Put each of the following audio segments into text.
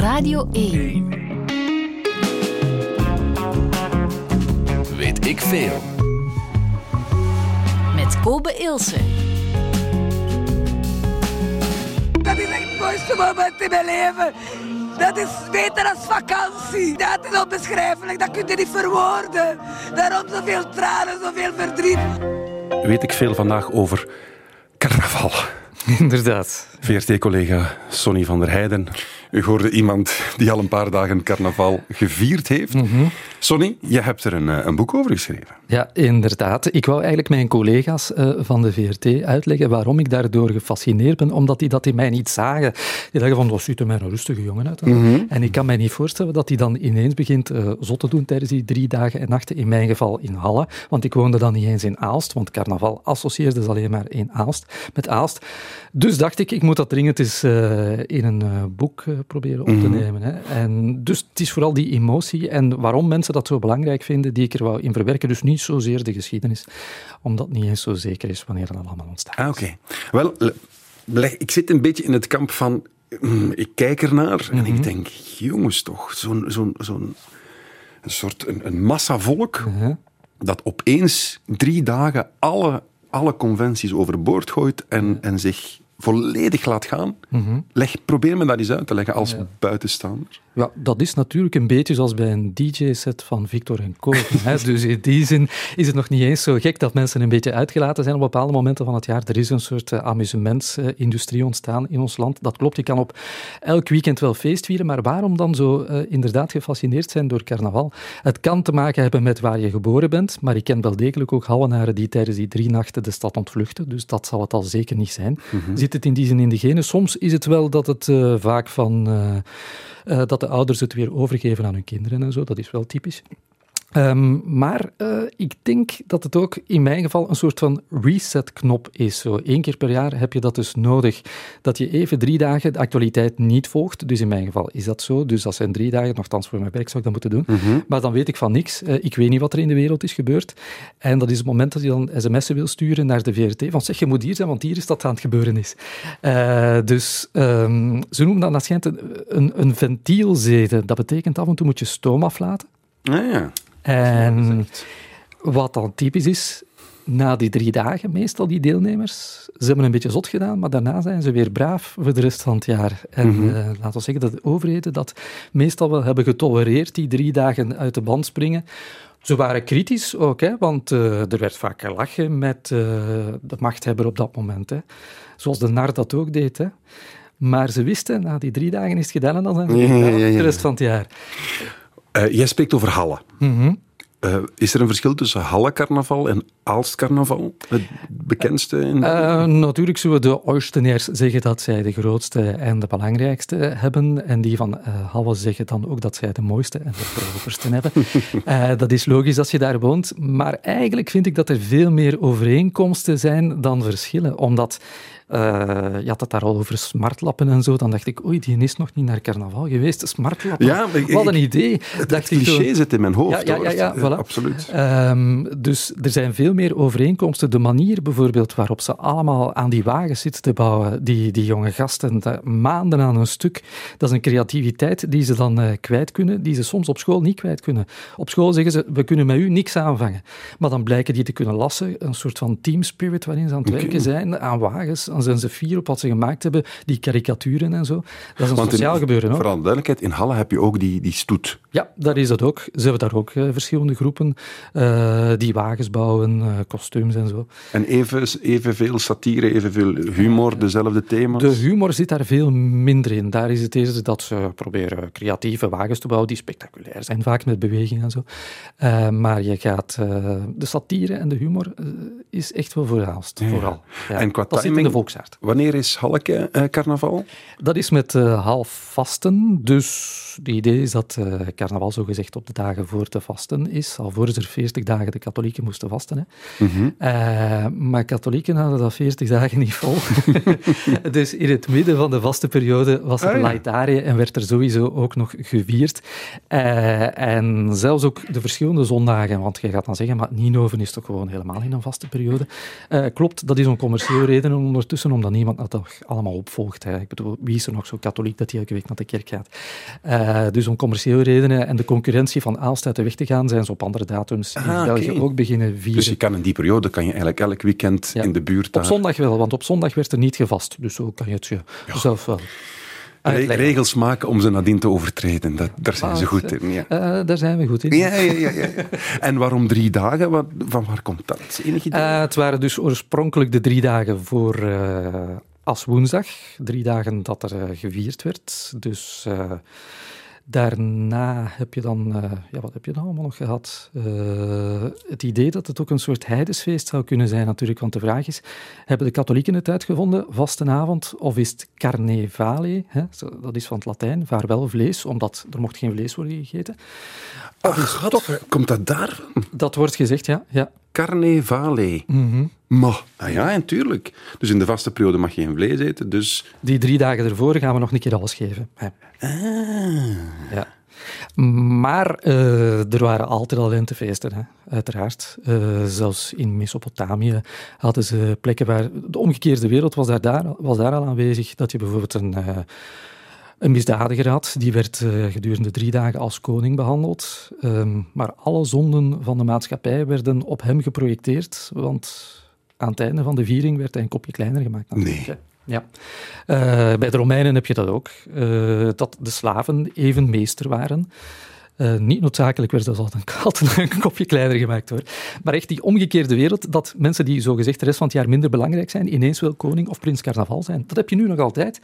Radio 1. Weet ik veel. Met Kobe Ilse. Dat is echt het mooiste moment in mijn leven. Dat is beter als vakantie. Dat is onbeschrijfelijk, dat kun je niet verwoorden. Daarom zoveel tranen, zoveel verdriet. Weet ik veel vandaag over carnaval. Inderdaad. VRT-collega Sonny van der Heijden. U hoorde iemand die al een paar dagen carnaval gevierd heeft. Sonny, je hebt er een, eh, een boek over geschreven. Ja, inderdaad. Ik wou eigenlijk mijn collega's eh, van de VRT uitleggen waarom ik daardoor gefascineerd ben, omdat die dat in mij niet zagen. Die dachten van, wat ziet er mij een rustige jongen uit. En ik kan mij niet voorstellen dat hij dan ineens begint uh, zot te doen tijdens die drie dagen en nachten, in mijn geval in Halle, want ik woonde dan niet eens in Aalst, want carnaval associeerde ze alleen maar in Aalst, met Aalst. Dus dacht ik, ik moet dat dringend eens uh, in een boek proberen op te nemen. Hè. En dus het is vooral die emotie en waarom mensen dat zo belangrijk vinden, die ik er wou in verwerken. Dus niet zozeer de geschiedenis, omdat niet eens zo zeker is wanneer dat allemaal ontstaat. Ah, oké. Okay. Wel, ik zit een beetje in het kamp van, mm, ik kijk ernaar en mm -hmm. ik denk, jongens toch, zo'n zo'n zo'n een soort een, een massa volk -huh. dat opeens drie dagen alle, alle conventies overboord gooit en, en zich volledig laat gaan. Mm -hmm. Leg, probeer me dat eens uit te leggen als ja. buitenstaander. Ja, dat is natuurlijk een beetje zoals bij een DJ-set van Victor en Co. dus in die zin is het nog niet eens zo gek dat mensen een beetje uitgelaten zijn op bepaalde momenten van het jaar. Er is een soort uh, amusementsindustrie ontstaan in ons land. Dat klopt, je kan op elk weekend wel feest vieren, maar waarom dan zo uh, inderdaad gefascineerd zijn door carnaval? Het kan te maken hebben met waar je geboren bent, maar ik ken wel degelijk ook Hallenaren die tijdens die drie nachten de stad ontvluchten, dus dat zal het al zeker niet zijn. Mm -hmm. Zit het in die zin in de genen? Soms is het wel dat het uh, vaak van... Uh, dat de ouders het weer overgeven aan hun kinderen en zo. Dat is wel typisch. Um, maar uh, ik denk dat het ook in mijn geval een soort van reset-knop is. Zo één keer per jaar heb je dat dus nodig. Dat je even drie dagen de actualiteit niet volgt. Dus in mijn geval is dat zo. Dus dat zijn drie dagen, nogthans voor mijn werk zou ik dat moeten doen. Mm -hmm. Maar dan weet ik van niks. Uh, ik weet niet wat er in de wereld is gebeurd. En dat is het moment dat je dan sms'en wil sturen naar de VRT. Van zeg, je moet hier zijn, want hier is dat aan het gebeuren is. Uh, dus um, ze noemen dat, schijnt een, een, een. Dat betekent af en toe moet je stoom aflaten. Ah, ja. En wat dan typisch is, na die drie dagen, meestal die deelnemers, ze hebben een beetje zot gedaan, maar daarna zijn ze weer braaf voor de rest van het jaar. En mm -hmm. uh, laten we zeggen dat de overheden dat meestal wel hebben getolereerd, die drie dagen uit de band springen. Ze waren kritisch ook, hè, want uh, er werd vaak gelachen met uh, de machthebber op dat moment. Hè. Zoals de NAR dat ook deed. Hè. Maar ze wisten, na die drie dagen is het gedaan en dan zijn ze ja. de rest van het jaar. Uh, jij spreekt over Halle. Mm -hmm. uh, is er een verschil tussen Halle-carnaval en Aalst-carnaval? Het bekendste? In... Uh, natuurlijk zullen de Oostenaars zeggen dat zij de grootste en de belangrijkste hebben. En die van Halle zeggen dan ook dat zij de mooiste en de properste hebben. dat is logisch als je daar woont. Maar eigenlijk vind ik dat er veel meer overeenkomsten zijn dan verschillen. Omdat uh, je had het daar al over smartlappen en zo. Dan dacht ik, oei, die is nog niet naar carnaval geweest. Smartlappen, ja, ik, wat een idee. Het, dacht cliché ik zit in mijn hoofd. Ja, ja, ja, ja voilà. absoluut. Um, dus er zijn veel meer overeenkomsten. De manier bijvoorbeeld waarop ze allemaal aan die wagens zitten te bouwen, die, die jonge gasten, maanden aan een stuk, dat is een creativiteit die ze dan uh, kwijt kunnen, die ze soms op school niet kwijt kunnen. Op school zeggen ze, we kunnen met u niks aanvangen. Maar dan blijken die te kunnen lassen, een soort van team spirit waarin ze aan het okay. werken zijn, aan wagens, dan zijn ze fier op wat ze gemaakt hebben, die karikaturen en zo. Dat is een Want sociaal in, gebeuren. Hoor. Voor alle duidelijkheid, in Halle heb je ook die, die stoet. Ja, daar is dat ook. Ze hebben daar ook uh, verschillende groepen uh, die wagens bouwen, uh, kostuums en zo. En even, evenveel satire, evenveel humor, dezelfde thema's? De humor zit daar veel minder in. Daar is het eerst dat ze proberen creatieve wagens te bouwen die spectaculair zijn, vaak met beweging en zo. maar je gaat... de satire en de humor is echt wel voorhaast, ja. vooral. Ja. En qua dat timing, Wanneer is Halleke uh, carnaval? Dat is met uh, half vasten. Dus het idee is dat uh, carnaval zogezegd op de dagen voor te vasten is. Al voor er 40 dagen de katholieken moesten vasten. Hè. Eh, maar katholieken hadden dat 40 dagen niet vol. dus in het midden van de vaste periode was er Ah, ja. laetarie en werd er sowieso ook nog gevierd. Eh, en zelfs ook de verschillende zondagen, want je gaat dan zeggen, maar Nienhoven is toch gewoon helemaal in een vaste periode. Eh, klopt, dat is een commerciële reden ondertussen, omdat niemand dat toch allemaal opvolgt. Hè. Ik bedoel, wie is er nog zo katholiek dat hij elke week naar de kerk gaat? Eh, dus om commerciële redenen en de concurrentie van Aalst uit de weg te gaan, zijn ze op andere datums in Ah, België ook beginnen vieren. Dus je kan in die periode kan je eigenlijk elk weekend Ja. in de buurt Op zondag wel, want op zondag werd er niet gevast. Dus zo kan je het je zelf wel Re- regels maken om ze nadien te overtreden. Dat, daar zijn ze goed in. Ja. Eh, daar zijn we goed in. Ja, ja, ja, ja. En waarom drie dagen? Wat, van waar komt dat? Eh, het waren dus oorspronkelijk de drie dagen voor eh als woensdag. Drie dagen dat er eh, gevierd werd. Dus eh, daarna heb je dan... eh, ja, wat heb je dan allemaal nog gehad? Eh, het idee dat het ook een soort heidesfeest zou kunnen zijn natuurlijk. Want de vraag is, hebben de katholieken het uitgevonden, vastenavond, of is het carnevale? Hè? Dat is van het Latijn, vaarwel vlees, omdat er mocht geen vlees worden gegeten. Ach, komt dat daar? Dat wordt gezegd, ja. ja. Carnevale. Maar, ah ja, natuurlijk. Dus in de vaste periode mag je geen vlees eten, dus... Die drie dagen ervoor gaan we nog een keer alles geven. hè. Ah. Ja. Maar eh, er waren altijd al lentefeesten, hè, uiteraard. Eh, zelfs in Mesopotamië hadden ze plekken waar... De omgekeerde wereld was daar, daar, was daar al aanwezig. Dat je bijvoorbeeld een, eh, een misdadiger had. Die werd eh, gedurende drie dagen als koning behandeld. Ehm, maar alle zonden van de maatschappij werden op hem geprojecteerd. Want aan het einde van de viering werd hij een kopje kleiner gemaakt. Nee. hè. Ja. Eh, bij de Romeinen heb je dat ook. eh, dat de slaven even meester waren. Eh, niet noodzakelijk werd dat altijd altijd een kopje kleiner gemaakt hoor. Maar echt die omgekeerde wereld, dat mensen die zogezegd de rest van het jaar minder belangrijk zijn, ineens wel koning of prins carnaval zijn. Dat heb je nu nog altijd.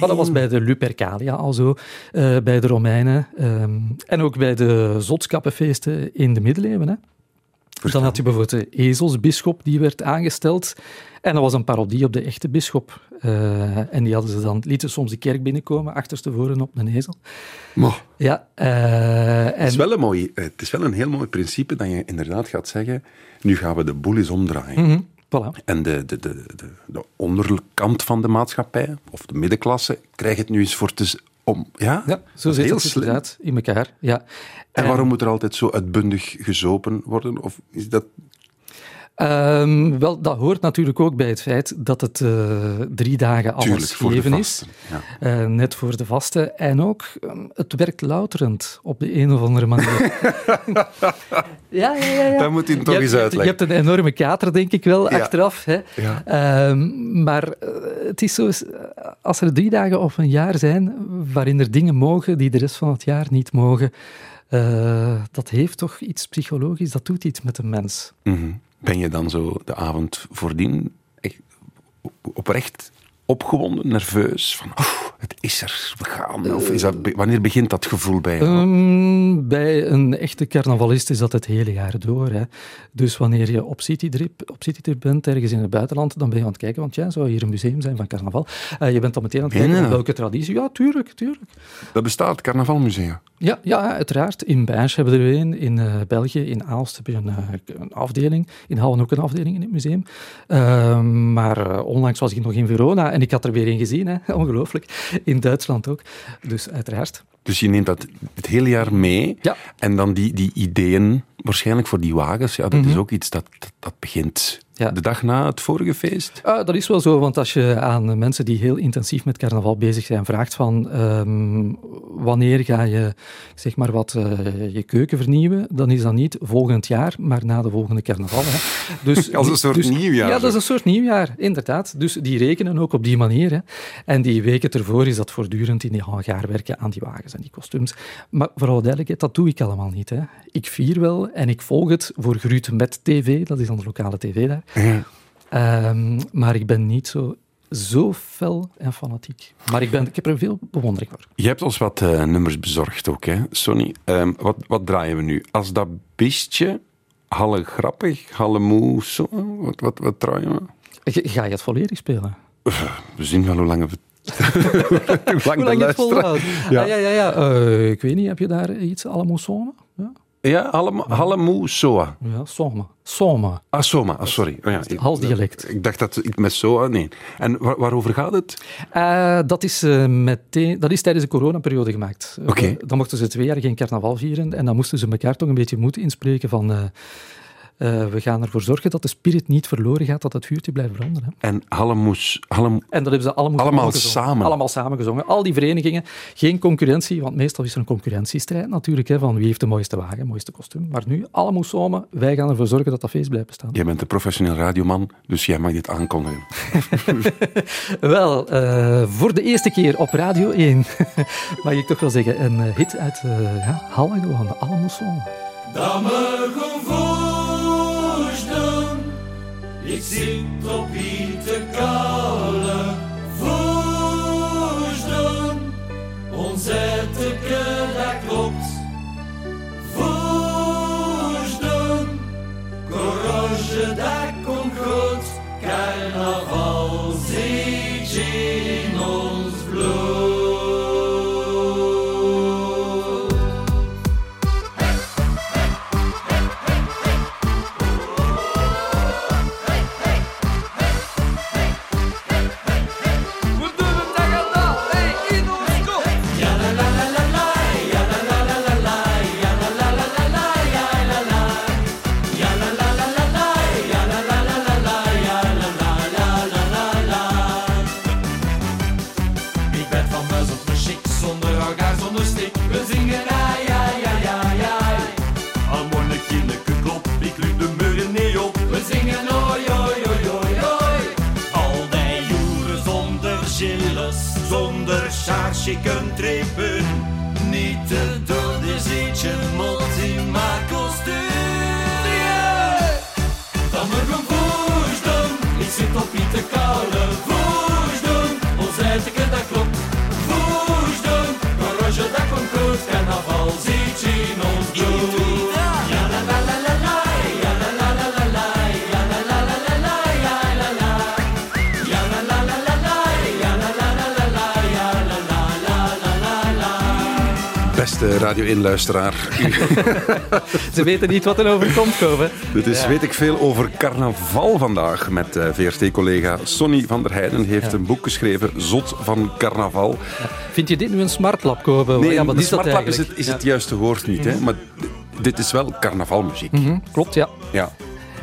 Maar dat was bij de Lupercalia al zo, eh, bij de Romeinen ehm, en ook bij de zotskappenfeesten in de middeleeuwen. Hè. Dan had je bijvoorbeeld de ezelsbisschop die werd aangesteld. En dat was een parodie op de echte bisschop. Eh, en die hadden ze dan, lieten soms de kerk binnenkomen, achterstevoren op een ezel. Maar, Ja, eh, en, het, is wel een mooi, eh, het is wel een heel mooi principe dat je inderdaad gaat zeggen, nu gaan we de boel eens omdraaien. Voilà. En de, de, de, de, de onderkant van de maatschappij, of de middenklasse, krijgt het nu eens voor te... Om, ja, Ja, zo zit heel het slim. inderdaad in elkaar. Ja. En waarom moet er altijd zo uitbundig gezopen worden? Of is dat... Ehm, wel, dat hoort natuurlijk ook bij het feit dat het eh, drie dagen alles Tuurlijk, voor de geven is. Ja. Eh, net voor de vaste. En ook, ehm, het werkt louterend op de een of andere manier. ja, ja, ja. ja. Dat moet u toch je, eens hebt- uitleggen. Je hebt een enorme kater, denk ik wel, Ja. achteraf. Hè. Ja. Ehm, maar eh, het is zo, als er drie dagen of een jaar zijn waarin er dingen mogen die de rest van het jaar niet mogen, dat heeft toch iets psychologisch, dat doet iets met een mens. Mhm. Ben je dan zo de avond voordien echt oprecht opgewonden, nerveus? Van, oh, het is er, we gaan. Of is dat, wanneer begint dat gevoel bij jou? Ehm, bij een echte carnavalist is dat het hele jaar door. Hè. Dus wanneer je op citytrip, op citytrip bent, ergens in het buitenland, dan ben je aan het kijken, want ja, zou hier een museum zijn van carnaval? Eh, je bent dan meteen aan het kijken, ja. welke traditie? Ja, tuurlijk, tuurlijk. dat bestaat, het Carnavalmuseum. Ja, ja, uiteraard. In Bijns hebben we er een. In eh, België, in Aalst, heb je een, eh, een afdeling. In Houwen ook een afdeling in het museum. Ehm, maar eh, onlangs was ik nog in Verona en ik had er weer een gezien. Hè. Ongelooflijk. In Duitsland ook. Dus uiteraard. Dus je neemt dat het hele jaar mee. Ja. En dan die, die ideeën, waarschijnlijk voor die wagens, ja, dat is Mhm. ook iets dat, dat, dat begint Ja. de dag na het vorige feest. Ah, dat is wel zo, want als je aan mensen die heel intensief met carnaval bezig zijn vraagt van ehm, wanneer ga je zeg maar wat eh, je keuken vernieuwen, dan is dat niet volgend jaar, maar na de volgende carnaval. Hè. Dus, Als een soort dus- nieuwjaar, Ja, dat is een soort nieuwjaar, inderdaad. Dus die rekenen ook op die manier. Hè. En die weken ervoor is dat voortdurend in die hangaar werken aan die wagens en die kostuums. Maar voor alle duidelijkheid, dat doe ik allemaal niet. Hè. Ik vier wel en ik volg het voor Gruut met TV, dat is dan de lokale tv daar. Ja. Ehm, maar ik ben niet zo, zo fel en fanatiek. Maar ik, ben, ik heb er veel bewondering voor. Je hebt ons wat eh, nummers bezorgd ook, hè, Sonny. Ehm, wat, wat draaien we nu? Als dat beestje, halle grappig, halle moe, zo, wat, wat, wat draaien we? Ga je het volledig spelen? We zien wel hoe lang we... hoe lang Hoe de lang je het volhoudt? Ja. Ja, ja, ja. ja. Eh, ik weet niet, heb je daar iets à la? Ja? Halle- Hallemoe Soa. Ja, Soma. Soma. Ah, Soma. Ah, sorry. Oh, ja. ik- halsdialect. Ik dacht dat het met Soa... Nee. En waar- waarover gaat het? Eh, dat, is, eh, meteen, dat is tijdens de coronaperiode gemaakt. Eh, Oké. dan mochten ze twee jaar geen carnaval vieren en dan moesten ze elkaar toch een beetje moed inspreken van eh, eh, we gaan ervoor zorgen dat de spirit niet verloren gaat, dat het vuurtje blijft branden. Hè. En Hallemoes... Hallem... En dat hebben ze allemaal, Allemaal gezongen. samen. Allemaal samen gezongen. Al die verenigingen. Geen concurrentie, want meestal is er een concurrentiestrijd natuurlijk, hè, van wie heeft de mooiste wagen, mooiste kostuum. Maar nu, allemaal samen, wij gaan ervoor zorgen dat dat feest blijft bestaan. Jij bent een professioneel radioman, dus jij mag dit aankondigen. Wel, eh, voor de eerste keer op Radio 1 mag ik toch wel zeggen, een eh, hit uit uh, ja, Halle gewoon, allemaal samen. Dat me gevoelsden, ik country. Beste Radio 1-luisteraar, Ze weten niet wat er overkomt komen. dit is weet ik veel over carnaval vandaag. Met eh, VRT-collega Sonny van der Heijden heeft een boek geschreven, Zot van Carnaval. Vind je dit nu een smartlap komen? Nee, ja, wat een is dat is het, is het juiste woord niet, hè? maar d- dit is wel carnavalmuziek. Mhm, Klopt, ja. Ja.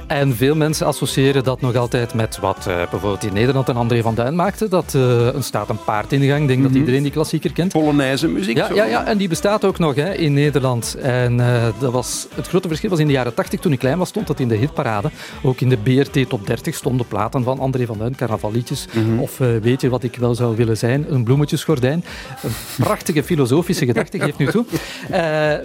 En veel mensen associëren dat nog altijd met wat eh, bijvoorbeeld in Nederland een André van Duin maakte. Dat eh een staat een paard in de gang. Ik denk dat iedereen die klassieker kent. Polonaise muziek. Ja, zo. ja, ja, en die bestaat ook nog hè, in Nederland. En eh, dat was, het grote verschil was in de jaren 80, toen ik klein was, stond dat in de hitparade. Ook in de BRT Top 30 stonden platen van André van Duin, carnavalliedjes. Of eh, weet je wat ik wel zou willen zijn? Een bloemetjesgordijn. Een prachtige filosofische gedachte, geef nu toe.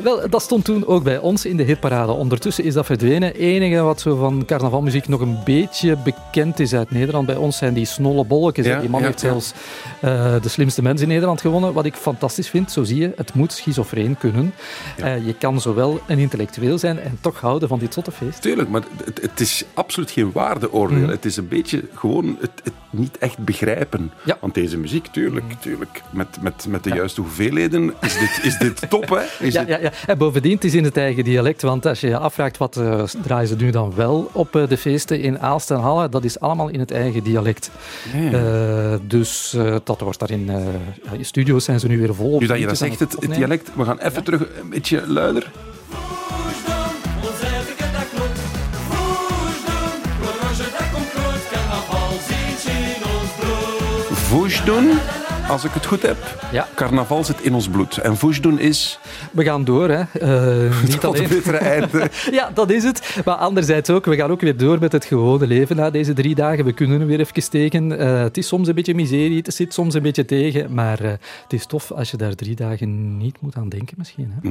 Wel, dat stond toen ook bij ons in de hitparade. Ondertussen is dat verdwenen. enige wat zo van carnavalmuziek nog een beetje bekend is uit Nederland bij ons zijn die snolle bolletjes. Ja, die man ja, heeft zelfs eh, de slimste mens in Nederland gewonnen. Wat ik fantastisch vind, zo zie je, het moet schizofreen kunnen. Eh, je kan zowel een intellectueel zijn en toch houden van dit zotte feest. Tuurlijk, maar het, het is absoluut geen waardeoordeel. Mhm. Het is een beetje gewoon het, het niet echt begrijpen. Want deze muziek, tuurlijk, tuurlijk met, met, met de juiste hoeveelheden is dit, is dit top, hè? Is Ja, ja, ja. En bovendien, het is in het eigen dialect. Want als je je afvraagt wat eh, draaien ze nu dan wel op eh, de feesten in Aalst en Halle, dat is allemaal in het eigen dialect. Eh, dus eh, dat wordt daarin. eh ja, in studio's zijn ze nu weer vol. Nu dat je dat zegt, het, dialect, we gaan even terug een beetje luider. Voersden, als ik het goed heb. Ja. Carnaval zit in ons bloed. En fouche doen is We gaan door, hè. Eh, niet tot alleen. het bittere einde. Ja, dat is het. Maar anderzijds ook, we gaan ook weer door met het gewone leven na deze drie dagen. We kunnen er weer even steken. Eh, het is soms een beetje miserie, het zit soms een beetje tegen. Maar eh, het is tof als je daar drie dagen niet moet aan denken misschien. Hè?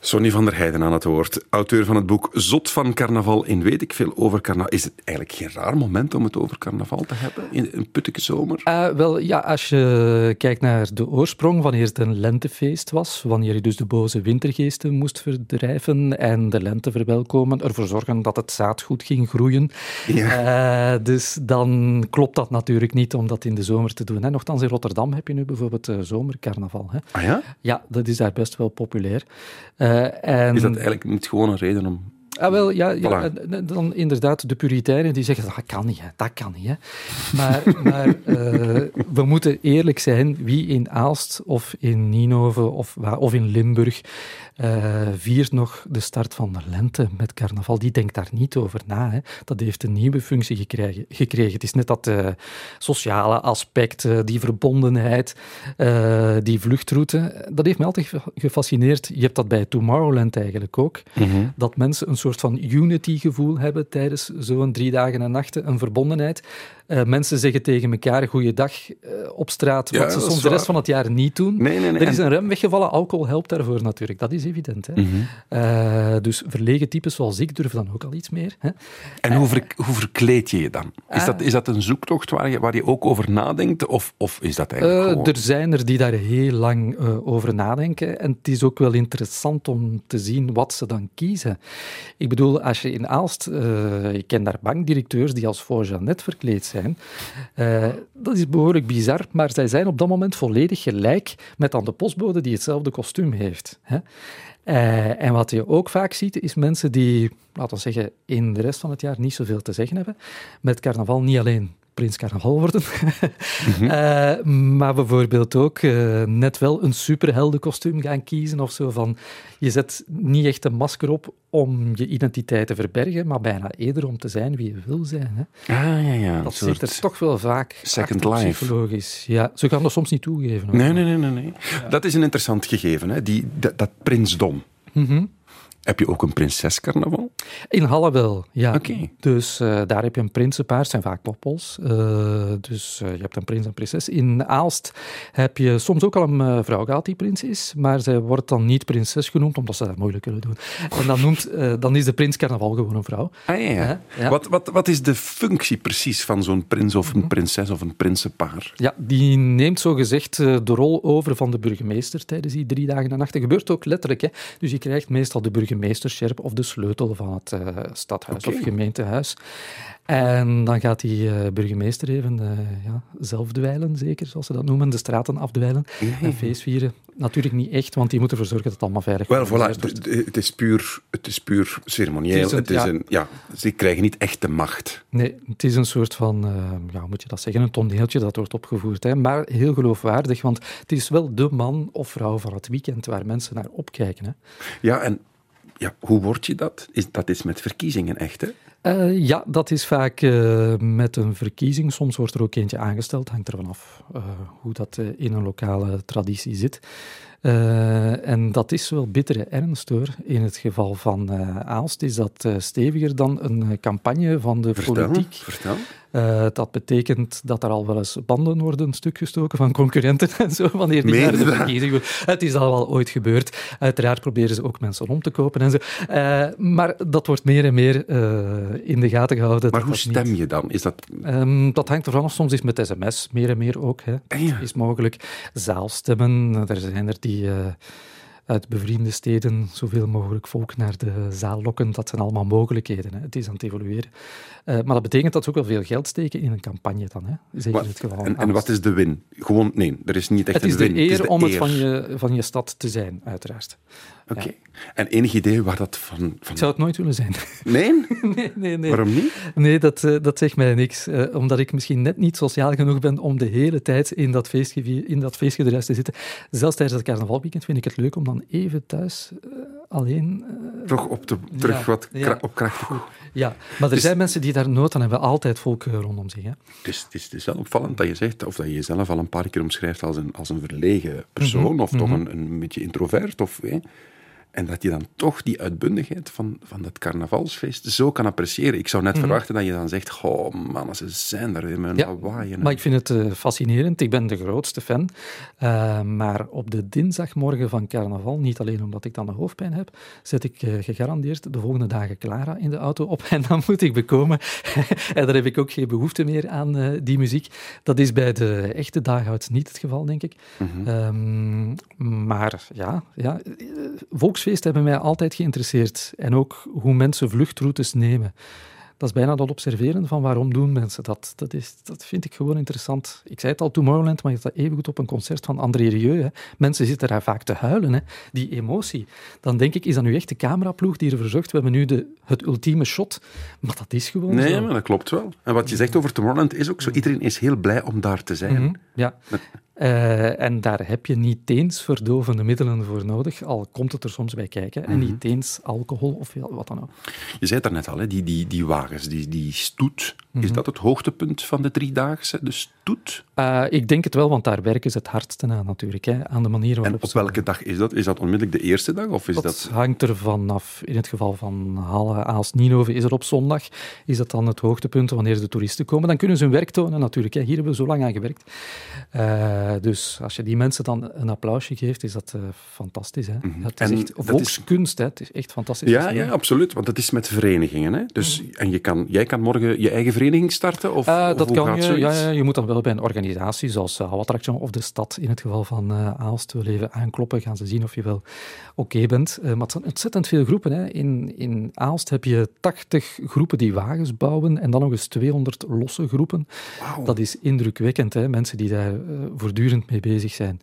Sonny van der Heijden aan het woord, auteur van het boek Zot van Carnaval in Weet ik veel over carnaval. Is het eigenlijk geen raar moment om het over carnaval te hebben in een puttige zomer? Eh, wel, ja, als je kijkt naar de oorsprong, wanneer het een lentefeest was, wanneer je dus de boze wintergeesten moest verdrijven en de lente verwelkomen, ervoor zorgen dat het zaad goed ging groeien. Eh, dus dan klopt dat natuurlijk niet om dat in de zomer te doen. Hè. Nochtans, in Rotterdam heb je nu bijvoorbeeld eh, zomercarnaval. Hè. Ah ja? Ja, dat is daar best wel populair. En... Is dat eigenlijk niet gewoon een reden om... Ah, wel, ja, en dan inderdaad de puriteinen die zeggen, dat kan niet, hè, dat kan niet. Hè. Maar, maar eh, we moeten eerlijk zijn, wie in Aalst of in Ninove of, of in Limburg eh, viert nog de start van de lente met carnaval, die denkt daar niet over na. Hè. Dat heeft een nieuwe functie gekregen. gekregen. Het is net dat eh, sociale aspect, eh, die verbondenheid, die vluchtroute, dat heeft me altijd ge- gefascineerd. Je hebt dat bij Tomorrowland eigenlijk ook dat mensen een soort van unity-gevoel hebben tijdens zo'n drie dagen en nachten, een verbondenheid. Eh, mensen zeggen tegen elkaar goeiedag eh, op straat, Ja, wat ze soms de rest van het jaar niet doen. Nee, nee, nee. Er is En- een rem weggevallen, alcohol helpt daarvoor natuurlijk, dat is evident. Hè? Mhm. Eh, dus verlegen types zoals ik durven dan ook al iets meer. Hè? En hoe, ver- hoe verkleed je je dan? Is, dat, is dat een zoektocht waar je, waar je ook over nadenkt? Of, of is dat eigenlijk gewoon... er zijn er die daar heel lang over nadenken. En het is ook wel interessant om te zien wat ze dan kiezen. Ik bedoel, als je in Aalst, ik ken daar bankdirecteurs die als voor Jeannette verkleed zijn. Eh, dat is behoorlijk bizar, maar zij zijn op dat moment volledig gelijk met aan de postbode die hetzelfde kostuum heeft. Hè? Eh, en wat je ook vaak ziet, is mensen die, laten we zeggen, in de rest van het jaar niet zoveel te zeggen hebben, met carnaval niet alleen prins carnaval worden, eh, maar bijvoorbeeld ook eh, net wel een superheldenkostuum gaan kiezen of zo van, je zet niet echt een masker op om je identiteit te verbergen, maar bijna eerder om te zijn wie je wil zijn. Hè. Ah, ja, ja. Dat zit er toch wel vaak second achter life. psychologisch. Ja, ze gaan dat soms niet toegeven. Nee, nee, nee, nee. nee. Dat is een interessant gegeven, hè? Die, dat, dat prinsdom. Mhm. Heb je ook een prinsescarnaval? In Halle wel, ja. Dus eh, daar heb je een prinsenpaar, het zijn vaak poppels. Eh, dus eh, je hebt een prins en prinses. In Aalst heb je soms ook al een vrouw gehad die prins is, maar zij wordt dan niet prinses genoemd, omdat ze dat moeilijk kunnen doen. En dan, noemt, dan is de prins carnaval gewoon een vrouw. Ah, ja, ja. Wat, wat, wat is de functie precies van zo'n prins of een prinses of een prinsenpaar? Ja, die neemt zogezegd de rol over van de burgemeester tijdens die drie dagen en nachten. Gebeurt ook letterlijk. Hè. Dus je krijgt meestal de burgemeesterscherp of de sleutel van het eh, stadhuis of gemeentehuis. En dan gaat die eh, burgemeester even eh, ja, zelf dweilen, zeker, zoals ze dat noemen, de straten afdwijlen en feestvieren. Natuurlijk niet echt, want die moeten ervoor zorgen dat het allemaal veilig Wel, georganiseerd voilà, wordt. d- d- het is puur, het is puur ceremonieel. Het is een- Het is ja. een, ja, ze krijgen niet echt de macht. Nee, het is een soort van, ja, hoe moet je dat zeggen, een toneeltje dat wordt opgevoerd. Hè? Maar heel geloofwaardig, want het is wel de man of vrouw van het weekend waar mensen naar opkijken. Hè? Ja, en ja, hoe word je dat? Is, dat is met verkiezingen echt, hè? Eh, ja, dat is vaak eh, met een verkiezing. Soms wordt er ook eentje aangesteld, hangt ervan af eh, hoe dat in een lokale traditie zit. En dat is wel bittere ernst hoor. In het geval van Aalst is dat steviger dan een campagne van de Vertel, politiek. vertel. Eh, dat betekent dat er al wel eens banden worden stuk gestoken van concurrenten en zo, wanneer die naar de dat? verkiezing gaan. Het is al wel ooit gebeurd. Uiteraard proberen ze ook mensen om te kopen en zo. Eh, maar dat wordt meer en meer eh, in de gaten gehouden. Maar hoe niet- stem je dan? Is dat... Ehm, dat hangt ervan af. Soms is met sms meer en meer ook. Hè. Ah, ja. Is mogelijk. Zaalstemmen. Er zijn er die uit bevriende steden zoveel mogelijk volk naar de zaal lokken. Dat zijn allemaal mogelijkheden. Hè. Het is aan het evolueren. Eh, maar dat betekent dat ze ook wel veel geld steken in een campagne dan. Hè. Zeker Wat- in het geval en, wat is de win? Gewoon, nee, er is niet echt Het is een de win. eer de om het van je, van je stad te zijn, uiteraard. Oké. En enig idee waar dat van... van... Ik zou het nooit willen zijn. Nee? nee, nee, nee. Waarom niet? Nee, dat, eh, dat zegt mij niks. Eh, omdat ik misschien net niet sociaal genoeg ben om de hele tijd in dat, feestgevier, in dat feestgedruis te zitten. Zelfs tijdens het carnavalweekend vind ik het leuk om dan even thuis eh, alleen... eh, Toch op de, terug Ja, wat ja. kra- op kracht te ja, maar er Dus- zijn mensen die daar nood aan hebben. Altijd volk eh, rondom zich. Hè. Het is, het, is, het is wel opvallend dat je zegt, of dat je jezelf al een paar keer omschrijft als een, als een verlegen persoon, Mhm, of toch een, een beetje introvert. Of, hè, en dat je dan toch die uitbundigheid van, van dat carnavalsfeest zo kan appreciëren. Ik zou net verwachten dat je dan zegt, goh man, ze zijn er Mhm. Ja, lawaai. Maar ik vind het eh, fascinerend. Ik ben de grootste fan. Eh, maar op de dinsdagmorgen van carnaval, niet alleen omdat ik dan de hoofdpijn heb, zet ik eh, gegarandeerd de volgende dagen Clara in de auto op en dan moet ik bekomen. en daar heb ik ook geen behoefte meer aan, die muziek. Dat is bij de echte daghouds niet het geval, denk ik. Mhm. Ehm, maar ja, ja, eh, volksfeesten hebben mij altijd geïnteresseerd. En ook hoe mensen vluchtroutes nemen. dat is bijna dat observeren van waarom doen mensen dat. Dat, is, dat vind ik gewoon interessant. Ik zei het al, Tomorrowland, maar je staat even goed op een concert van André Rieu. Hè. Mensen zitten daar vaak te huilen, hè. die emotie. Dan denk ik, is dat nu echt de cameraploeg die ervoor zorgt? We hebben nu de, het ultieme shot. Maar dat is gewoon Nee, zo. maar dat klopt wel. En wat je zegt over Tomorrowland is ook zo. Iedereen is heel blij om daar te zijn. Mhm, ja. Eh, en daar heb je niet eens verdovende middelen voor nodig, al komt het er soms bij kijken. En niet eens alcohol of wat dan ook. Je zei het daarnet al, hè, die, die, die wagens, die, die stoet. Is dat het hoogtepunt van de driedaagse? De stoet? Eh, ik denk het wel, want daar werken ze het hardste aan natuurlijk. Hè, aan de manier En waarop op ze- welke dag is dat? Is dat onmiddellijk de eerste dag? Of is Dat, dat... hangt er vanaf. In het geval van Halle, Aalst, Ninove is er op zondag. Is dat dan het hoogtepunt wanneer de toeristen komen? Dan kunnen ze hun werk tonen natuurlijk. Hè. Hier hebben we zo lang aan gewerkt. Eh, dus als je die mensen dan een applausje geeft, is dat eh, fantastisch. Hè. Het is En echt dat is- volkskunst. Hè. Het is echt fantastisch. Ja, ja, absoluut. Want het is met verenigingen. Hè? Dus, En je kan, jij kan morgen je eigen vereniging starten? Of, of dat kan je. Ja, ja, je moet dan wel bij een organisatie zoals uh, of de stad, in het geval van eh Aalst, wil even aankloppen. Gaan ze zien of je wel oké bent. Eh, maar het zijn ontzettend veel groepen. Hè. In, in Aalst heb je 80 groepen die wagens bouwen en dan nog eens 200 losse groepen. Dat is indrukwekkend, hè. mensen die daar voortdurend mee bezig zijn.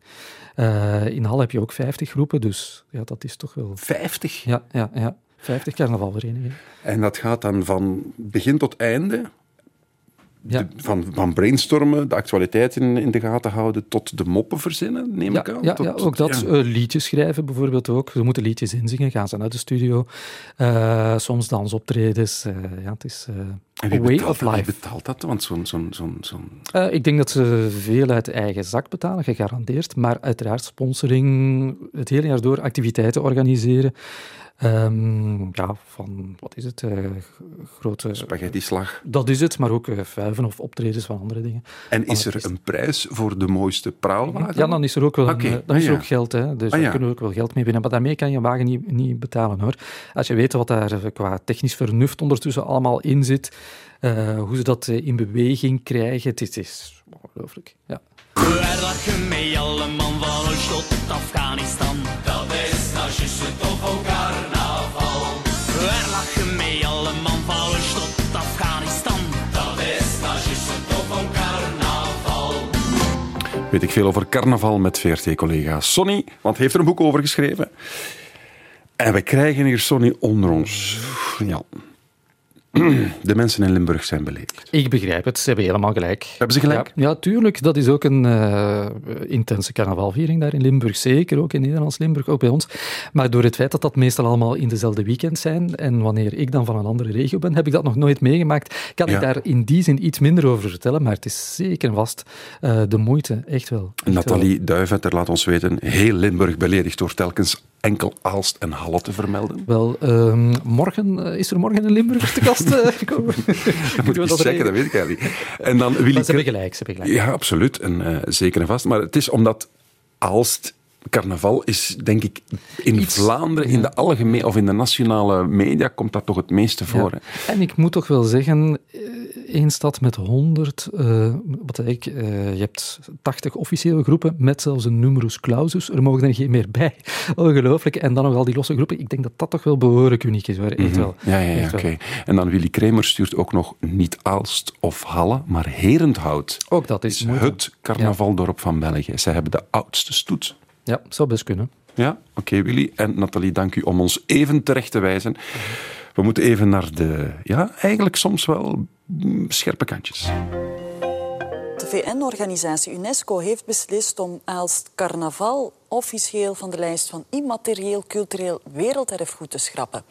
In Hal heb je ook 50 groepen, dus ja, dat is toch wel... 50. Ja, ja, ja. 50 carnavalverenigingen. En dat gaat dan van begin tot einde? Ja. De- van, van brainstormen, de actualiteit in, in de gaten houden, tot de moppen verzinnen, neem Ja, ik aan? ja, Tot- ja, ook dat. ja. Eh, liedjes schrijven bijvoorbeeld ook. Ze moeten liedjes inzingen, gaan ze naar de studio. Eh, soms dansoptredens. eh ja, het is eh, En wie a way betaalt of dat? Wie life. betaalt dat? Want zo'n... zo'n zo'n zo'n- Eh, ik denk dat ze veel uit eigen zak betalen, gegarandeerd. Maar uiteraard sponsoring, het hele jaar door activiteiten organiseren. Ehm, ja, van, wat is het, eh, grote... Spaghetti-slag. Dat is het, maar ook eh, vuiven of optredens van andere dingen. En is er artiesten. een prijs voor de mooiste praalwagen? Ja, dan is er ook wel een, eh, dan ah, is er ja. ook geld. Hè. Dus Ah, daar ja. kunnen we ook wel geld mee winnen. Maar daarmee kan je wagen niet, niet betalen hoor. Als je weet wat daar qua technisch vernuft ondertussen allemaal in zit, eh, hoe ze dat in beweging krijgen, het is, ongelooflijk. Ja. Lachen met alle man van een shot tot Afghanistan. Dat is juist het toch ook carnaval. We lachen met alle man van een shot tot Afghanistan. Dat is juist het toch ook carnaval. Weet ik veel over carnaval met VRT-collega Sonny, want hij heeft er een boek over geschreven. En we krijgen hier Sonny onder ons. Ja. De mensen in Limburg zijn beledigd. Ik begrijp het, ze hebben helemaal gelijk. Hebben ze gelijk? Ja, ja tuurlijk. Dat is ook een eh, intense carnavalviering daar in Limburg. Zeker ook in Nederlands Limburg, ook bij ons. Maar door het feit dat dat meestal allemaal in dezelfde weekend zijn en wanneer ik dan van een andere regio ben, heb ik dat nog nooit meegemaakt. Kan Ja. ik daar in die zin iets minder over vertellen, maar het is zeker en vast eh, de moeite. Echt wel. Echt Nathalie Duivetter laat ons weten, heel Limburg beledigd door telkens enkel Aalst en Halle te vermelden. Wel, ehm, morgen, eh, is er morgen een Limburg te gast eh, gekomen? Dat moet ik eens checken, dat weet ik eigenlijk niet. En dan Willy Maar ze hebben gelijk, ze hebben gelijk. Ja, absoluut. En, eh, zeker en vast. Maar het is omdat Aalst carnaval is, denk ik, in Iets- Vlaanderen, in de algemeen of in de nationale media, komt dat toch het meeste voor. Ja. hè. En ik moet toch wel zeggen, eh, één stad met 100, eh, wat ik, eh, je hebt 80 officiële groepen met zelfs een numerus clausus. Er mogen er geen meer bij. Ongelooflijk. En dan nog al die losse groepen. Ik denk dat dat toch wel behoorlijk uniek is. Hoor. Echt wel. Ja, ja, ja oké. En dan Willy Kramer stuurt ook nog niet Aalst of Halle, maar Herenthout. Ook dat is is het carnavaldorp van België. Zij hebben de oudste stoet. Ja, zou best kunnen. Ja, oké Willy. En Nathalie, dank u om ons even terecht te wijzen. We moeten even naar de, ja, eigenlijk soms wel mm, scherpe kantjes. De VN-organisatie UNESCO heeft beslist om Aalst carnaval officieel van de lijst van immaterieel cultureel werelderfgoed te schrappen.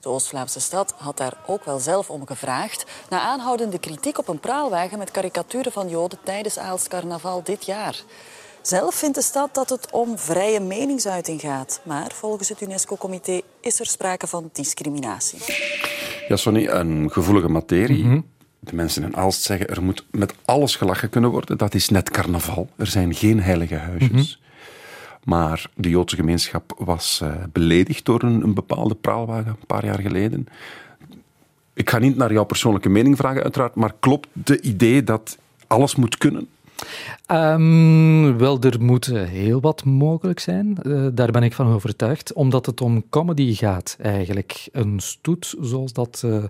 De Oost-Vlaamse stad had daar ook wel zelf om gevraagd, na aanhoudende kritiek op een praalwagen met karikaturen van Joden tijdens Aalst carnaval dit jaar. Zelf vindt de stad dat het om vrije meningsuiting gaat, maar volgens het UNESCO-comité is er sprake van discriminatie. Ja, Sonny, een gevoelige materie. Mhm. De mensen in Aalst zeggen, er moet met alles gelachen kunnen worden. Dat is net carnaval. Er zijn geen heilige huisjes. Mhm. Maar de Joodse gemeenschap was eh, beledigd door een, een bepaalde praalwagen een paar jaar geleden. Ik ga niet naar jouw persoonlijke mening vragen, uiteraard, maar klopt de idee dat alles moet kunnen? Ehm, wel, er moet eh, heel wat mogelijk zijn. Eh, daar ben ik van overtuigd. Omdat het om comedy gaat, eigenlijk. Een stoet, zoals dat eh,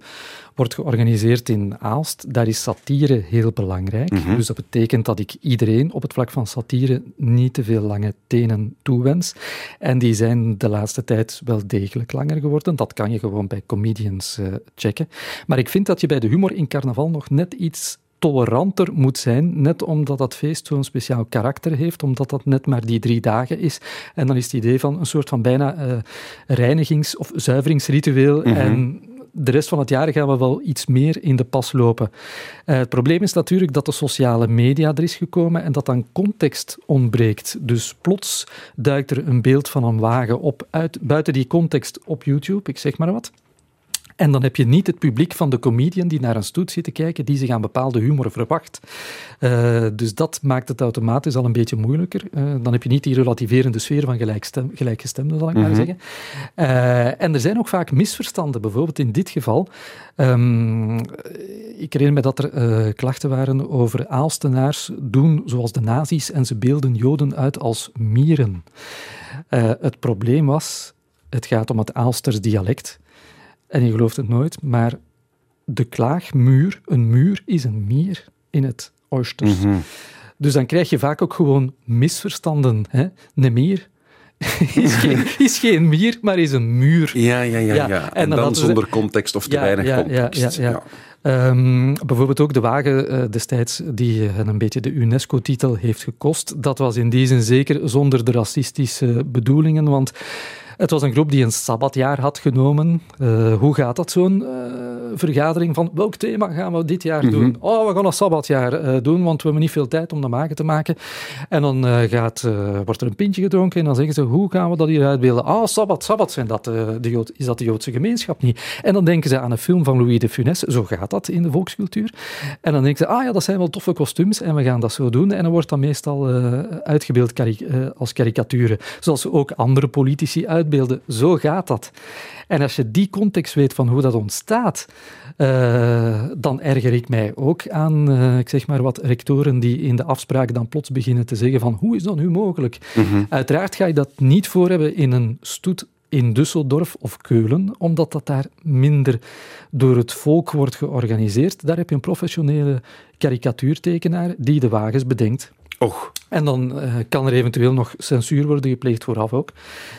wordt georganiseerd in Aalst, daar is satire heel belangrijk. Dus dat betekent dat ik iedereen op het vlak van satire niet te veel lange tenen toewens. En die zijn de laatste tijd wel degelijk langer geworden. Dat kan je gewoon bij comedians checken. Maar ik vind dat je bij de humor in carnaval nog net iets toleranter moet zijn, net omdat dat feest zo'n speciaal karakter heeft, omdat dat net maar die drie dagen is. En dan is het idee van een soort van bijna eh, reinigings- of zuiveringsritueel. En de rest van het jaar gaan we wel iets meer in de pas lopen. Eh, het probleem is natuurlijk dat de sociale media er is gekomen en dat dan context ontbreekt. Dus plots duikt er een beeld van een wagen op uit, buiten die context op YouTube, ik zeg maar wat. En dan heb je niet het publiek van de comedian die naar een stoet zit te kijken, die zich aan bepaalde humor verwacht. Uh, dus dat maakt het automatisch al een beetje moeilijker. Uh, dan heb je niet die relativerende sfeer van gelijkstem, gelijkgestemden, zal ik maar zeggen. Uh, en er zijn ook vaak misverstanden. Bijvoorbeeld in dit geval. Um, ik herinner me dat er klachten waren over Aalstenaars doen zoals de nazi's en ze beelden Joden uit als mieren. het probleem was, het gaat om het Aalsters dialect. En je gelooft het nooit, maar de klaagmuur, een muur is een mier in het Oysters. Mhm. Dus dan krijg je vaak ook gewoon misverstanden. Hè? Een mier is, geen, is geen mier, maar is een muur. Ja, ja, ja. ja. Ja, En, en dan dan, hadden ze- zonder context of te Ja, weinig ja, ja, context. ja, ja. Ehm, bijvoorbeeld ook de wagen eh, destijds die hen een beetje de UNESCO-titel heeft gekost. Dat was in die zin zeker zonder de racistische bedoelingen, want het was een groep die een sabbatjaar had genomen. Eh, hoe gaat dat, zo'n eh, vergadering van welk thema gaan we dit jaar doen? Oh, we gaan een sabbatjaar eh, doen, want we hebben niet veel tijd om de maken te maken. En dan gaat, wordt er een pintje gedronken en dan zeggen ze, hoe gaan we dat hier uitbeelden? Ah, sabbat, sabbat zijn dat, de Jood, is dat de Joodse gemeenschap niet? En dan denken ze aan een film van Louis de Funès, zo gaat dat in de volkscultuur. En dan denken ze, ah ja, dat zijn wel toffe kostuums en we gaan dat zo doen. En dan wordt dat meestal uitgebeeld als karikaturen, zoals ook andere politici uitbeelden. Zo gaat dat. En als je die context weet van hoe dat ontstaat, eh, dan erger ik mij ook aan, eh, ik zeg maar wat, rectoren die in de afspraak dan plots beginnen te zeggen van hoe is dat nu mogelijk? Uiteraard ga je dat niet voor hebben in een stoet in Düsseldorf of Keulen, omdat dat daar minder door het volk wordt georganiseerd. Daar heb je een professionele karikatuurtekenaar die de wagens bedenkt. Och, En dan eh, kan er eventueel nog censuur worden gepleegd vooraf ook.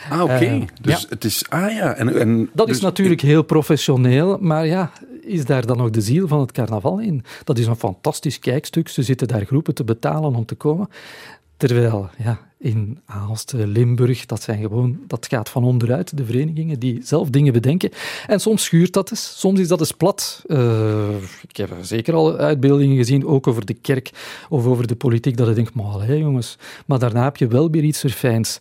ah, oké. Eh, dus ja. het is... Ah ja. En, en, Dat dus- is natuurlijk heel professioneel, maar ja, is daar dan nog de ziel van het carnaval in? Dat is een fantastisch kijkstuk. Ze zitten daar groepen te betalen om te komen. Terwijl, ja, in Aalst, Limburg, dat zijn gewoon, dat gaat van onderuit, de verenigingen die zelf dingen bedenken. En soms schuurt dat eens, soms is dat eens plat. Eh, ik heb zeker al uitbeeldingen gezien, ook over de kerk of over de politiek, dat ik denk, maar allee, jongens, maar daarna heb je wel weer iets verfijns.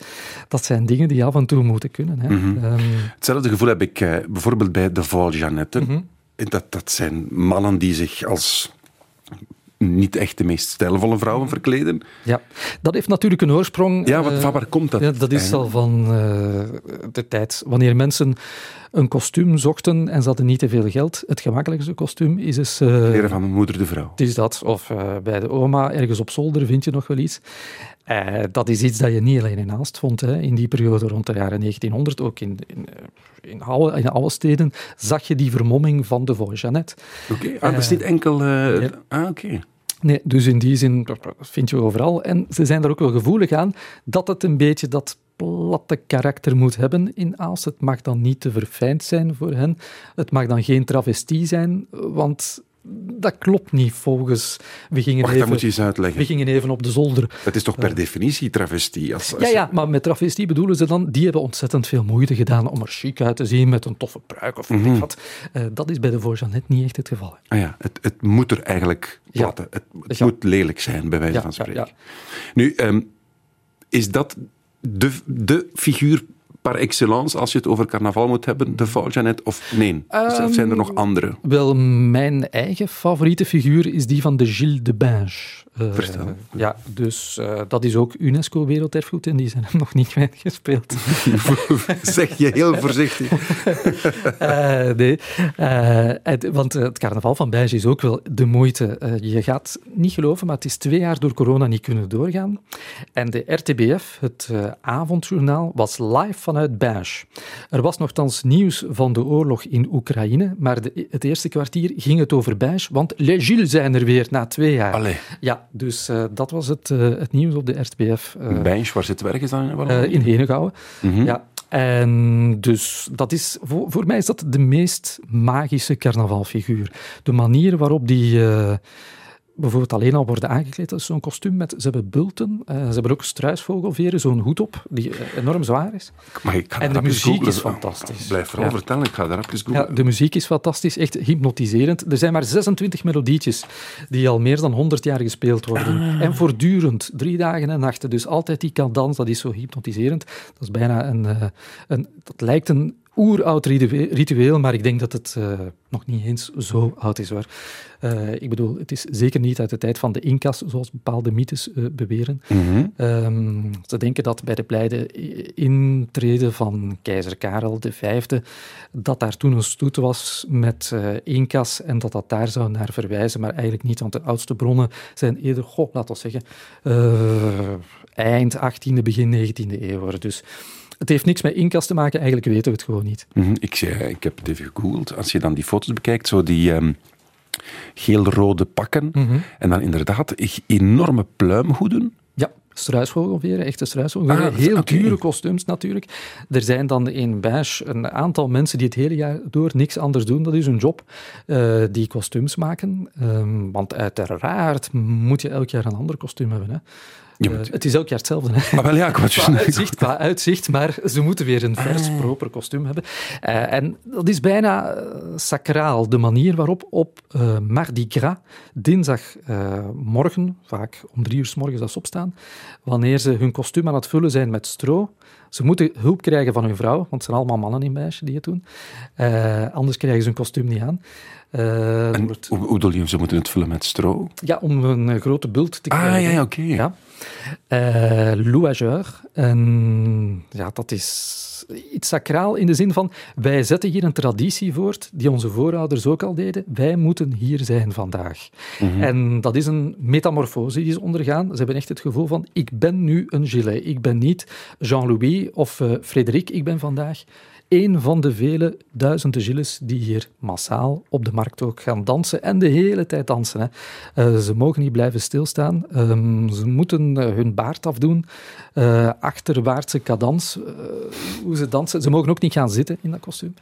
Dat zijn dingen die af en toe moeten kunnen. Hè. Ehm, Hetzelfde gevoel heb ik eh, bijvoorbeeld bij de Val Jeannette. Mhm. dat, dat zijn mannen die zich als niet echt de meest stijlvolle vrouwen verkleden. Ja, dat heeft natuurlijk een oorsprong. Ja, wat, eh, van waar komt dat? Ja, dat is al eigenlijk? van eh, de tijd. Wanneer mensen een kostuum zochten en ze hadden niet te veel geld, het gemakkelijkste kostuum is eens... eh, Leren van mijn moeder de vrouw. het is dat. Of bij de oma, ergens op zolder, vind je nog wel iets. Dat is iets dat je niet alleen in Aalst vond. Hè. In die periode rond de jaren 1900, ook in, in, in, alle, in alle steden, zag je die vermomming van de Jeannette. Oké, ah, dat is niet enkel... ja. Ah, oké. Nee, dus in die zin vind je overal. En ze zijn daar ook wel gevoelig aan dat het een beetje dat platte karakter moet hebben in Aalst. Het mag dan niet te verfijnd zijn voor hen. Het mag dan geen travestie zijn, want dat klopt niet volgens... We gingen, Wacht, dat even, moet je eens uitleggen. we gingen even op de zolder. Dat is toch per definitie travestie? Als, als Ja, ja, maar met travestie bedoelen ze dan, die hebben ontzettend veel moeite gedaan om er chic uit te zien met een toffe pruik of ik wat. Eh, dat is bij de Voorjanet niet echt het geval. Ah ja, het, het moet er eigenlijk Ja. platten. Het, het Ja. moet lelijk zijn, bij wijze Ja, van ja, spreken. ja. Nu, ehm, is dat de, de figuur par excellence, als je het over carnaval moet hebben, de Jeannette, of nee? of zijn er nog andere? Wel, mijn eigen favoriete figuur is die van de Gilles de Binge. Eh, Vertel. Ja, dus eh, dat is ook UNESCO Werelderfgoed en die zijn hem nog niet kwijtgespeeld. zeg je heel voorzichtig. Eh, nee, het- want het carnaval van Bijge is ook wel de moeite. Je gaat niet geloven, maar het is twee jaar door corona niet kunnen doorgaan. En de RTBF, het avondjournaal, was live vanuit Bijge. Er was nogthans nieuws van de oorlog in Oekraïne, maar de, het eerste kwartier ging het over Bijge, want Les Gilles zijn er weer na twee jaar. Allee, Ja, dus eh, dat was het, eh, het nieuws op de RTBF. eh, Bijns, waar zit werk? Is dat in Henegouwen. Mhm. Ja. En dus dat is, voor, voor mij is dat de meest magische carnavalfiguur. De manier waarop die bijvoorbeeld alleen al worden aangekleed, dat is zo'n kostuum met, ze hebben bulten, eh, ze hebben ook struisvogelveren, zo'n hoed op, die eh, enorm zwaar is. Maar ik ga En de muziek googlen. is fantastisch. Blijf vooral Ja. vertellen, ik ga daar even Ja, googlen. de muziek is fantastisch, echt hypnotiserend. Er zijn maar 26 melodietjes die al meer dan 100 jaar gespeeld worden. En voortdurend, drie dagen en nachten. Dus altijd die cadans, dat is zo hypnotiserend. Dat is bijna een... eh, een dat lijkt een oeroud ritue- ritueel, maar ik denk dat het eh, nog niet eens zo oud is. Hoor. Eh, ik bedoel, het is zeker niet uit de tijd van de Incas, zoals bepaalde mythes eh, beweren. Mhm. Ehm, ze denken dat bij de blijde intrede van keizer Karel V, dat daar toen een stoet was met Incas en dat dat daar zou naar verwijzen, maar eigenlijk niet, want de oudste bronnen zijn eerder, goh, laten we zeggen, eind 18e, begin 19e eeuw. Dus het heeft niks met Incas te maken, eigenlijk weten we het gewoon niet. Mhm, Ik, zei, ik heb het even gegoogeld. Als je dan die foto's bekijkt, zo die ehm, geel-rode pakken, en dan inderdaad enorme pluimhoeden. Ja, struisvogelveren, echte struisvogelveren. Ah, Heel dure kostuums natuurlijk. Er zijn dan in Beige een aantal mensen die het hele jaar door niks anders doen. Dat is hun job, eh, die kostuums maken. Ehm, want uiteraard moet je elk jaar een ander kostuum hebben. Hè. Eh, het is elk jaar hetzelfde. Hè. Ah, wel ja, Qua uitzicht, qua uitzicht, maar ze moeten weer een vers, proper kostuum hebben. Eh, en dat is bijna eh, sacraal, de manier waarop op eh, Mardi Gras, dinsdagmorgen, vaak om drie uur s morgens als opstaan, wanneer ze hun kostuum aan het vullen zijn met stro, ze moeten hulp krijgen van hun vrouw, want het zijn allemaal mannen in beige die het doen. Anders krijgen ze hun kostuum niet aan. En wordt- hoe, hoe bedoel je, ze moeten het vullen met stro? ja, om een eh, grote bult te Ah, krijgen. ja, ja, oké. Ja. Eh, louageur. En ja, dat is iets sacraal in de zin van, wij zetten hier een traditie voort die onze voorouders ook al deden. Wij moeten hier zijn vandaag. En dat is een metamorfose die ze ondergaan. Ze hebben echt het gevoel van, ik ben nu een gilet. Ik ben niet Jean-Louis of eh Frederik, ik ben vandaag een van de vele duizenden gilles die hier massaal op de markt ook gaan dansen en de hele tijd dansen. Hè. Eh, ze mogen niet blijven stilstaan. Ehm, ze moeten eh, hun baard afdoen. Eh, achterwaartse cadans, hoe ze dansen. Ze mogen ook niet gaan zitten in dat kostuum.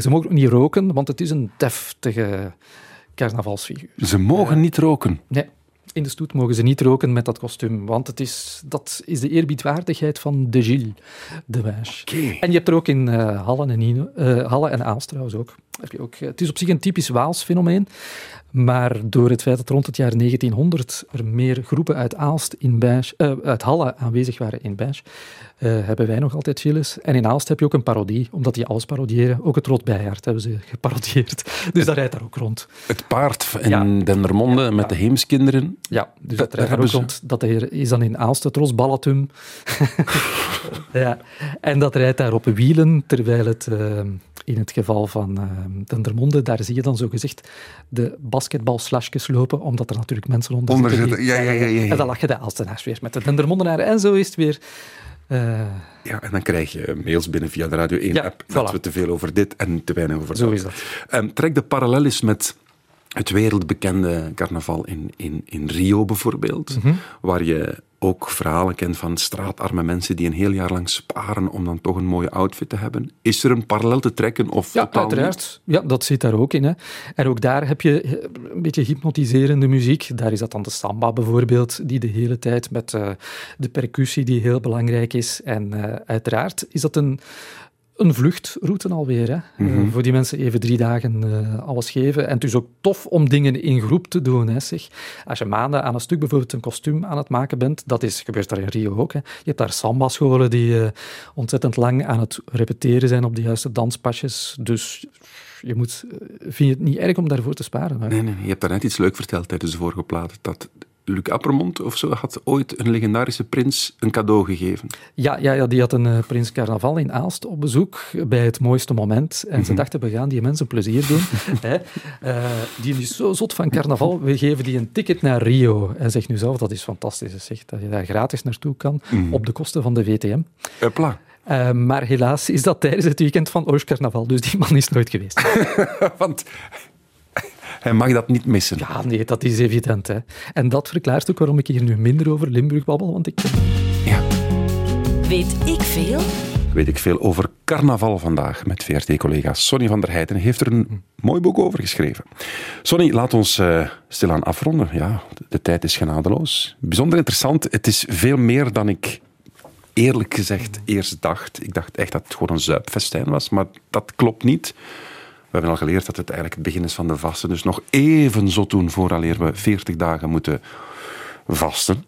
Ze mogen ook niet roken, want het is een deftige carnavalsfiguur. Ze mogen niet roken. Nee, in de stoet mogen ze niet roken met dat kostuum, want het is, dat is de eerbiedwaardigheid van de Gilles de Wijs. En je hebt er ook in eh Halle en, Ino, eh, Halle en Aalst trouwens ook. Heb je ook. eh, Het is op zich een typisch Waals fenomeen, maar door het feit dat rond het jaar 1900 er meer groepen uit Aalst in Bijsch, eh, uit Halle aanwezig waren in Bijsch, eh, hebben wij nog altijd Gilles. En in Aalst heb je ook een parodie, omdat die alles parodiëren. Ook het Rot Bijaard hebben ze geparodieerd. Dus dat rijdt daar ook rond. Het paard in Ja. Dendermonde met de heemskinderen. Ja, dus Da- dat rijdt daar ook ze- rond. Dat is dan in Aalst het Rosballatum. ja. En dat rijdt daar op wielen, terwijl het in het geval van Dendermonde, daar zie je dan zo gezegd de basketbalslashjes lopen, omdat er natuurlijk mensen onder, Onder zitten. die- ja, ja, ja, ja. En dan lach je de Aalstenaars weer met de Dendermondenaren. En zo is het weer. eh, Ja, en dan krijg je mails binnen via de Radio 1-app Ja, dat voilà. we te veel over dit en te weinig over zo dat. is dat. Ehm, trek de parallel eens met het wereldbekende carnaval in, in, in Rio bijvoorbeeld, Mhm. waar je ook verhalen kent van straatarme mensen die een heel jaar lang sparen om dan toch een mooie outfit te hebben. Is er een parallel te trekken of Ja, uiteraard. Ja, dat zit daar ook in. Hè. En ook daar heb je eh, een beetje hypnotiserende muziek. Daar is dat dan de samba bijvoorbeeld, die de hele tijd met eh, de percussie die heel belangrijk is. En eh, uiteraard is dat een, een vluchtroute alweer. Hè. Mhm. Eh, voor die mensen even drie dagen eh, alles geven. En het is ook tof om dingen in groep te doen. Hè, zeg. Als je maanden aan een stuk bijvoorbeeld een kostuum aan het maken bent, dat is, gebeurt daar in Rio ook. Hè. Je hebt daar samba-scholen die eh, ontzettend lang aan het repeteren zijn op de juiste danspasjes. Dus je moet, vind je het niet erg om daarvoor te sparen? Hè? Nee, nee, je hebt daarnet iets leuk verteld tijdens de vorige plaat. Dat Luc Appermond of zo had ooit een legendarische prins een cadeau gegeven. Ja, ja, ja, die had een eh, Prins Carnaval in Aalst op bezoek bij het mooiste moment. En ze dachten, we gaan die mensen plezier doen. hè. Eh, die is zo zot van carnaval, we geven die een ticket naar Rio. En zeg nu zelf, dat is fantastisch. Zeg, dat je daar gratis naartoe kan, op de kosten van de VTM. Hopla. Eh, maar helaas is dat tijdens het weekend van Oost Carnaval, dus die man is nooit geweest. Want hij mag dat niet missen. Ja, nee, dat is evident. Hè. En dat verklaart ook waarom ik hier nu minder over Limburg babbel, want ik... Ja. Weet ik veel? Weet ik veel over carnaval vandaag met VRT-collega Sonny van der Heijden. Heeft er een mooi boek over geschreven. Sonny, laat ons eh, stilaan afronden. Ja, de, de tijd is genadeloos. Bijzonder interessant. Het is veel meer dan ik eerlijk gezegd eerst dacht. Ik dacht echt dat het gewoon een zuipfestijn was, maar dat klopt niet. We hebben al geleerd dat het eigenlijk het begin is van de vasten. Dus nog even zo doen vooraleer we 40 dagen moeten vasten.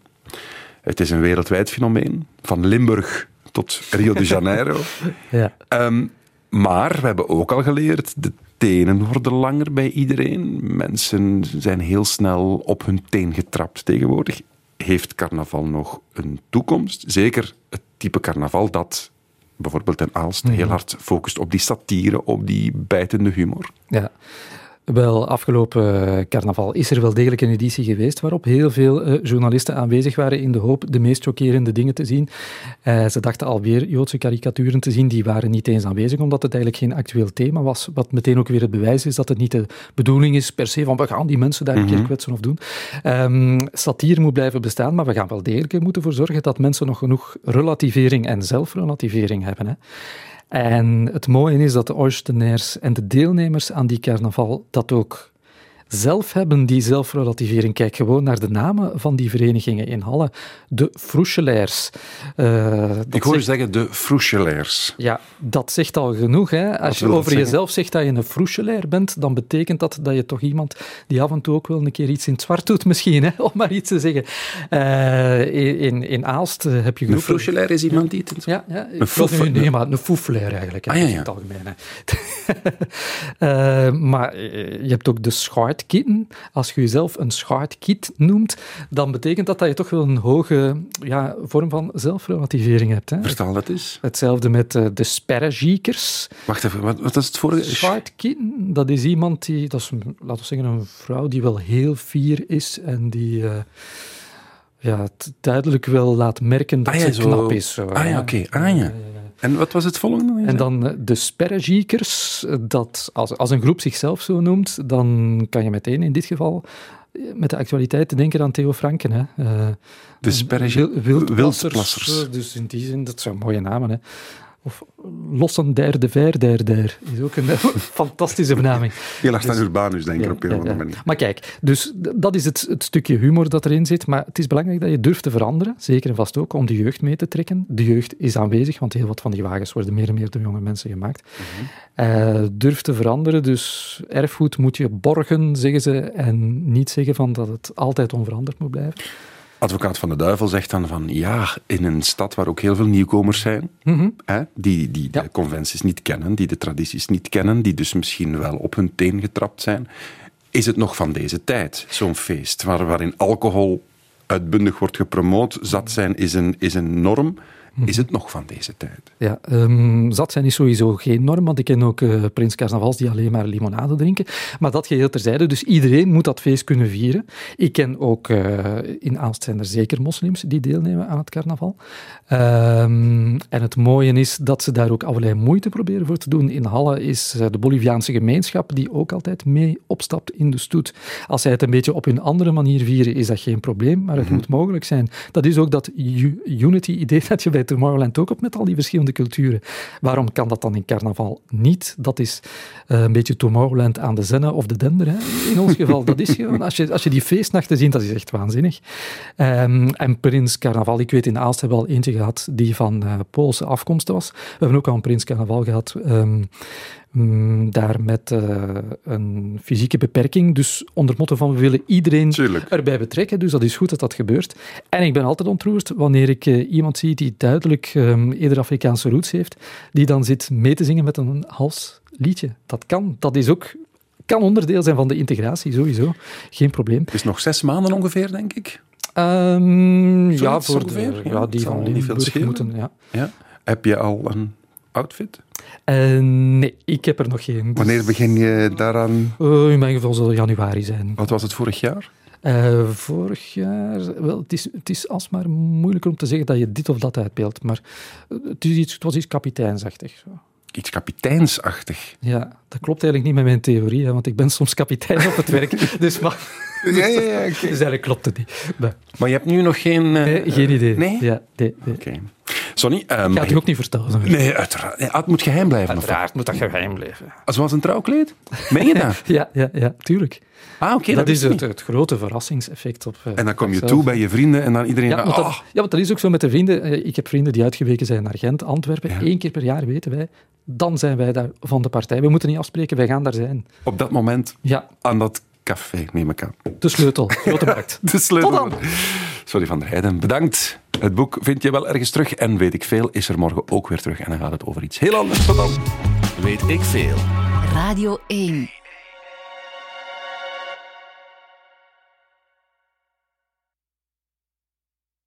Het is een wereldwijd fenomeen. Van Limburg tot Rio de Janeiro. Ja. Ehm, maar we hebben ook al geleerd, de tenen worden langer bij iedereen. Mensen zijn heel snel op hun teen getrapt tegenwoordig. Heeft carnaval nog een toekomst? Zeker het type carnaval dat bijvoorbeeld in Aalst heel hard focust op die satire, op die bijtende humor. Ja. Wel, afgelopen eh, carnaval is er wel degelijk een editie geweest waarop heel veel eh, journalisten aanwezig waren in de hoop de meest chockerende dingen te zien. Eh, ze dachten alweer Joodse karikaturen te zien, die waren niet eens aanwezig omdat het eigenlijk geen actueel thema was. Wat meteen ook weer het bewijs is dat het niet de bedoeling is per se van we gaan die mensen daar een keer kwetsen of doen. Ehm, satire moet blijven bestaan, maar we gaan wel degelijk er moeten voor zorgen dat mensen nog genoeg relativering en zelfrelativering hebben. Hè. En het mooie is dat de Oostenaars en de deelnemers aan die carnaval dat ook zelf hebben, die zelfrelativering. Kijk gewoon naar de namen van die verenigingen in Halle. De Froeschelaars. Eh, Ik hoor je zegt- zeggen de Frouchelaires. ja, dat zegt al genoeg. Hè? Als je over jezelf zegt dat je een froechelaar bent, dan betekent dat dat je toch iemand die af en toe ook wel een keer iets in het zwart doet, misschien, hè? om maar iets te zeggen. Eh, in, in Aalst eh, heb je Een groepen... Frouchelaire is iemand die het... Ja, ja Een nu- nee, maar een foefelaar eigenlijk. hè, Ah, ja, in ja. het algemeen. hè. Maar je hebt ook de schaartkitten. Als je jezelf een schaartkit noemt, dan betekent dat dat je toch wel een hoge ja, vorm van zelfrelativering hebt. Hè. Vertaal dat eens. Hetzelfde met eh, de sperregiekers. Wacht even, wat, wat is het vorige? Schaartkitten, dat is iemand die, dat is, laten we zeggen, een vrouw die wel heel fier is en die eh, ja, het duidelijk wel laat merken dat Ah ja, ze zo- knap is. Zo, Ah ja, oké. Ah ja. En wat was het volgende? En dan eh, de sperregiekers, eh, dat als, als een groep zichzelf zo noemt, dan kan je meteen in dit geval eh, met de actualiteit denken aan Theo Franken. Hè. De sperregi- wil- wildplassers, Dus in die zin, dat zijn mooie namen. Hè. Of Lossen der de ver der der is ook een fantastische benaming. Je lacht aan Urbanus, denk ik, Ja, op een ja, andere manier. Maar kijk, dus dat is het, het stukje humor dat erin zit. Maar het is belangrijk dat je durft te veranderen. Zeker en vast ook om de jeugd mee te trekken. De jeugd is aanwezig, want heel wat van die wagens worden meer en meer door jonge mensen gemaakt. Eh, durf te veranderen. Dus erfgoed moet je borgen, zeggen ze. En niet zeggen van dat het altijd onveranderd moet blijven. Advocaat van de Duivel zegt dan van ja, in een stad waar ook heel veel nieuwkomers zijn, hè, die, die Ja. de conventies niet kennen, die de tradities niet kennen, die dus misschien wel op hun teen getrapt zijn, is het nog van deze tijd, zo'n feest, waar, waarin alcohol uitbundig wordt gepromoot, zat zijn is een, is een norm, is het nog van deze tijd? Ja, ehm, zat zijn is sowieso geen norm, want ik ken ook eh, Prins Carnavals die alleen maar limonade drinken. Maar dat geheel terzijde, dus iedereen moet dat feest kunnen vieren. Ik ken ook, eh, in Aalst zijn er zeker moslims die deelnemen aan het carnaval. Ehm, en het mooie is dat ze daar ook allerlei moeite proberen voor te doen. In Halle is eh, de Boliviaanse gemeenschap die ook altijd mee opstapt in de stoet. Als zij het een beetje op hun andere manier vieren, is dat geen probleem, maar het moet mogelijk zijn. Dat is ook dat unity-idee dat je bij Tomorrowland ook op met al die verschillende culturen. Waarom kan dat dan in carnaval niet? Dat is eh, een beetje Tomorrowland aan de Zenne of de Dender. Hè? In ons geval, dat is gewoon, als je, als je die feestnachten ziet, dat is echt waanzinnig. Ehm, en Prins Carnaval, ik weet in Aalst hebben we al eentje gehad die van uh, Poolse afkomst was. We hebben ook al een Prins Carnaval gehad um, daar met uh, een fysieke beperking. Dus onder motto van we willen iedereen Tuurlijk. erbij betrekken. Dus dat is goed dat dat gebeurt. En ik ben altijd ontroerd wanneer ik uh, iemand zie die duidelijk um, eerder Afrikaanse roots heeft, die dan zit mee te zingen met een hals liedje. Dat kan. Dat is ook kan onderdeel zijn van de integratie, sowieso. Geen probleem. Het is nog zes maanden ongeveer, denk ik. Um, ja, voor ongeveer. De, ja, die van Limburg moeten. Ja. ja. Heb je al een outfit? Uh, nee, ik heb er nog geen. Dus... Wanneer begin je daaraan? Uh, in mijn geval zal het januari zijn. Wat was het vorig jaar? Uh, vorig jaar, wel, het is, het is alsmaar moeilijker om te zeggen dat je dit of dat uitbeeldt, maar het, is iets, het was iets kapiteinsachtig. Zo. Iets kapiteinsachtig? Ja, dat klopt eigenlijk niet met mijn theorie, hè, want ik ben soms kapitein op het werk, dus maar... Ja, ja, ja. Okay. Dus eigenlijk klopt het niet. Maar, maar je hebt nu nog geen... Uh, nee, geen idee. Nee? Ja, nee, nee. Oké. Okay. Sonny... Um, Gaat u ook niet vertellen? Nee, uiteraard. Nee, het moet geheim blijven. Uiteraard moet dat geheim blijven. Zoals een trouwkleed? Meen je dat? ja, ja, ja, tuurlijk. Ah, oké. Okay, dat, dat is het, het, grote verrassingseffect. Op, uh, en dan kom je toe bij je vrienden en dan iedereen... Ja, want dat, oh. ja, want dat is ook zo met de vrienden. Uh, ik heb vrienden die uitgeweken zijn naar Gent, Antwerpen. Ja. Eén keer per jaar weten wij, dan zijn wij daar van de partij. We moeten niet afspreken, wij gaan daar zijn. Op dat moment? Ja. Aan dat café, neem ik aan. De sleutel, grote markt. De sleutel. Tot dan. Sorry van der Heijden, bedankt. Het boek vind je wel ergens terug en weet ik veel is er morgen ook weer terug. En dan gaat het over iets heel anders. Tot dan. Weet ik veel. Radio 1.